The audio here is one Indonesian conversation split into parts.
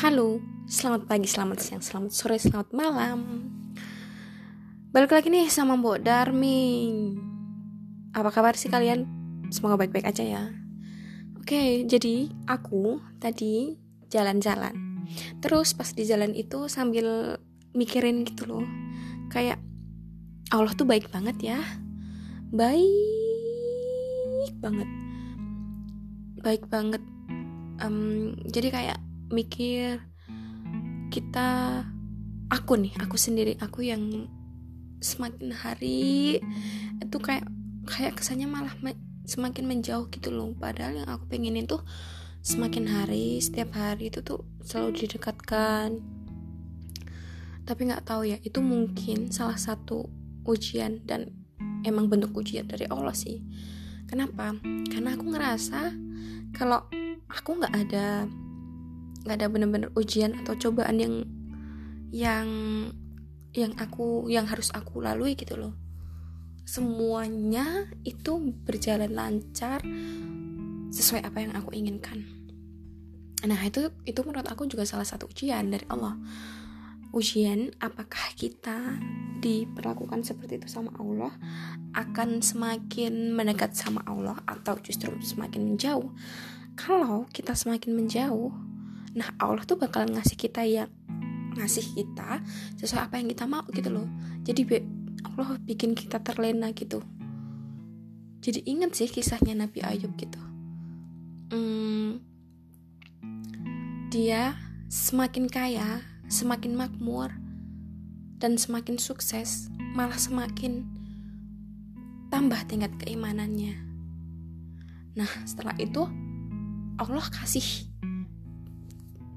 Halo, selamat pagi, selamat siang, selamat sore, selamat malam. Balik lagi nih sama Mbok Darming. Apa kabar sih kalian? Semoga baik-baik aja ya. Oke, jadi aku tadi jalan-jalan. Terus pas di jalan itu sambil mikirin gitu loh. Kayak Allah tuh baik banget ya. Baik banget. Baik banget. Um, Jadi kayak mikir kita aku nih aku sendiri aku yang semakin hari itu kayak kayak kesannya malah me, semakin menjauh gitu loh. Padahal yang aku pengenin tuh semakin hari setiap hari itu tuh selalu didekatkan. Tapi nggak tahu ya itu mungkin salah satu ujian dan emang bentuk ujian dari Allah sih. Kenapa? Karena aku ngerasa kalau aku nggak ada nggak ada bener-bener ujian atau cobaan yang yang yang aku yang harus aku lalui gitu loh. Semuanya itu berjalan lancar sesuai apa yang aku inginkan. Nah itu itu menurut aku juga salah satu ujian dari Allah. Ujian apakah kita diperlakukan seperti itu sama Allah akan semakin mendekat sama Allah atau justru semakin menjauh? Kalau kita semakin menjauh nah Allah tuh bakal ngasih kita yang ngasih kita sesuai apa yang kita mau gitu loh. Jadi Allah bikin kita terlena gitu. Jadi inget sih kisahnya Nabi Ayub gitu. Hmm, dia semakin kaya semakin makmur dan semakin sukses malah semakin tambah tingkat keimanannya. Nah setelah itu Allah kasih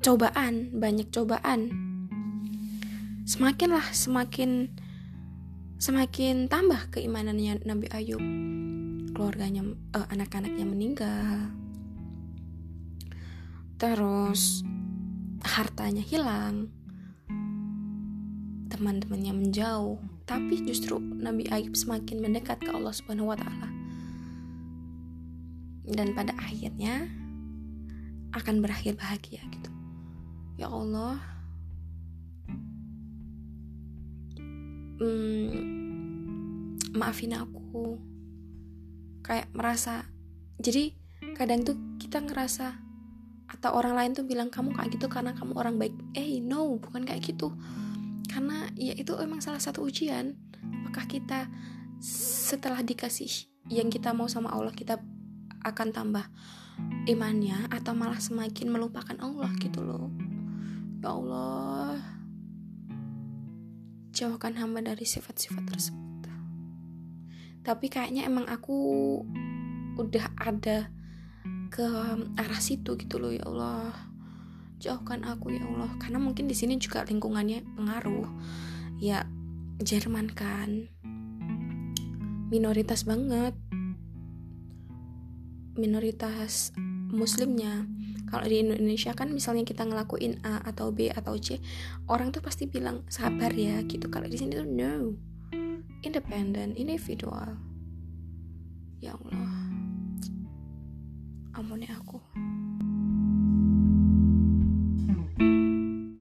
cobaan, banyak cobaan. Semakinlah semakin semakin tambah keimanannya Nabi Ayub. Keluarganya uh, anak-anaknya meninggal. Terus hartanya hilang. Teman-temannya menjauh, tapi justru Nabi Ayub semakin mendekat ke Allah Subhanahu wa taala. Dan pada akhirnya akan berakhir bahagia gitu. Ya Allah. Hmm, Maafin aku. Kayak merasa Jadi kadang tuh kita ngerasa Atau orang lain tuh bilang Kamu kayak gitu karena kamu orang baik. Eh no bukan kayak gitu. Karena ya itu emang salah satu ujian. Apakah kita setelah dikasih yang kita mau sama Allah kita akan tambah imannya atau malah semakin melupakan Allah gitu loh Ya Allah, jauhkan hamba dari sifat-sifat tersebut. Tapi kayaknya emang aku udah ada ke arah situ gitu loh ya Allah. Jauhkan aku ya Allah, karena mungkin di sini juga lingkungannya pengaruh. Ya Jerman kan minoritas banget minoritas muslimnya kalau di Indonesia kan misalnya kita ngelakuin A atau B atau C orang tuh pasti bilang sabar ya gitu. Kalau di sini tuh no independent individual. Ya Allah. Ampuni aku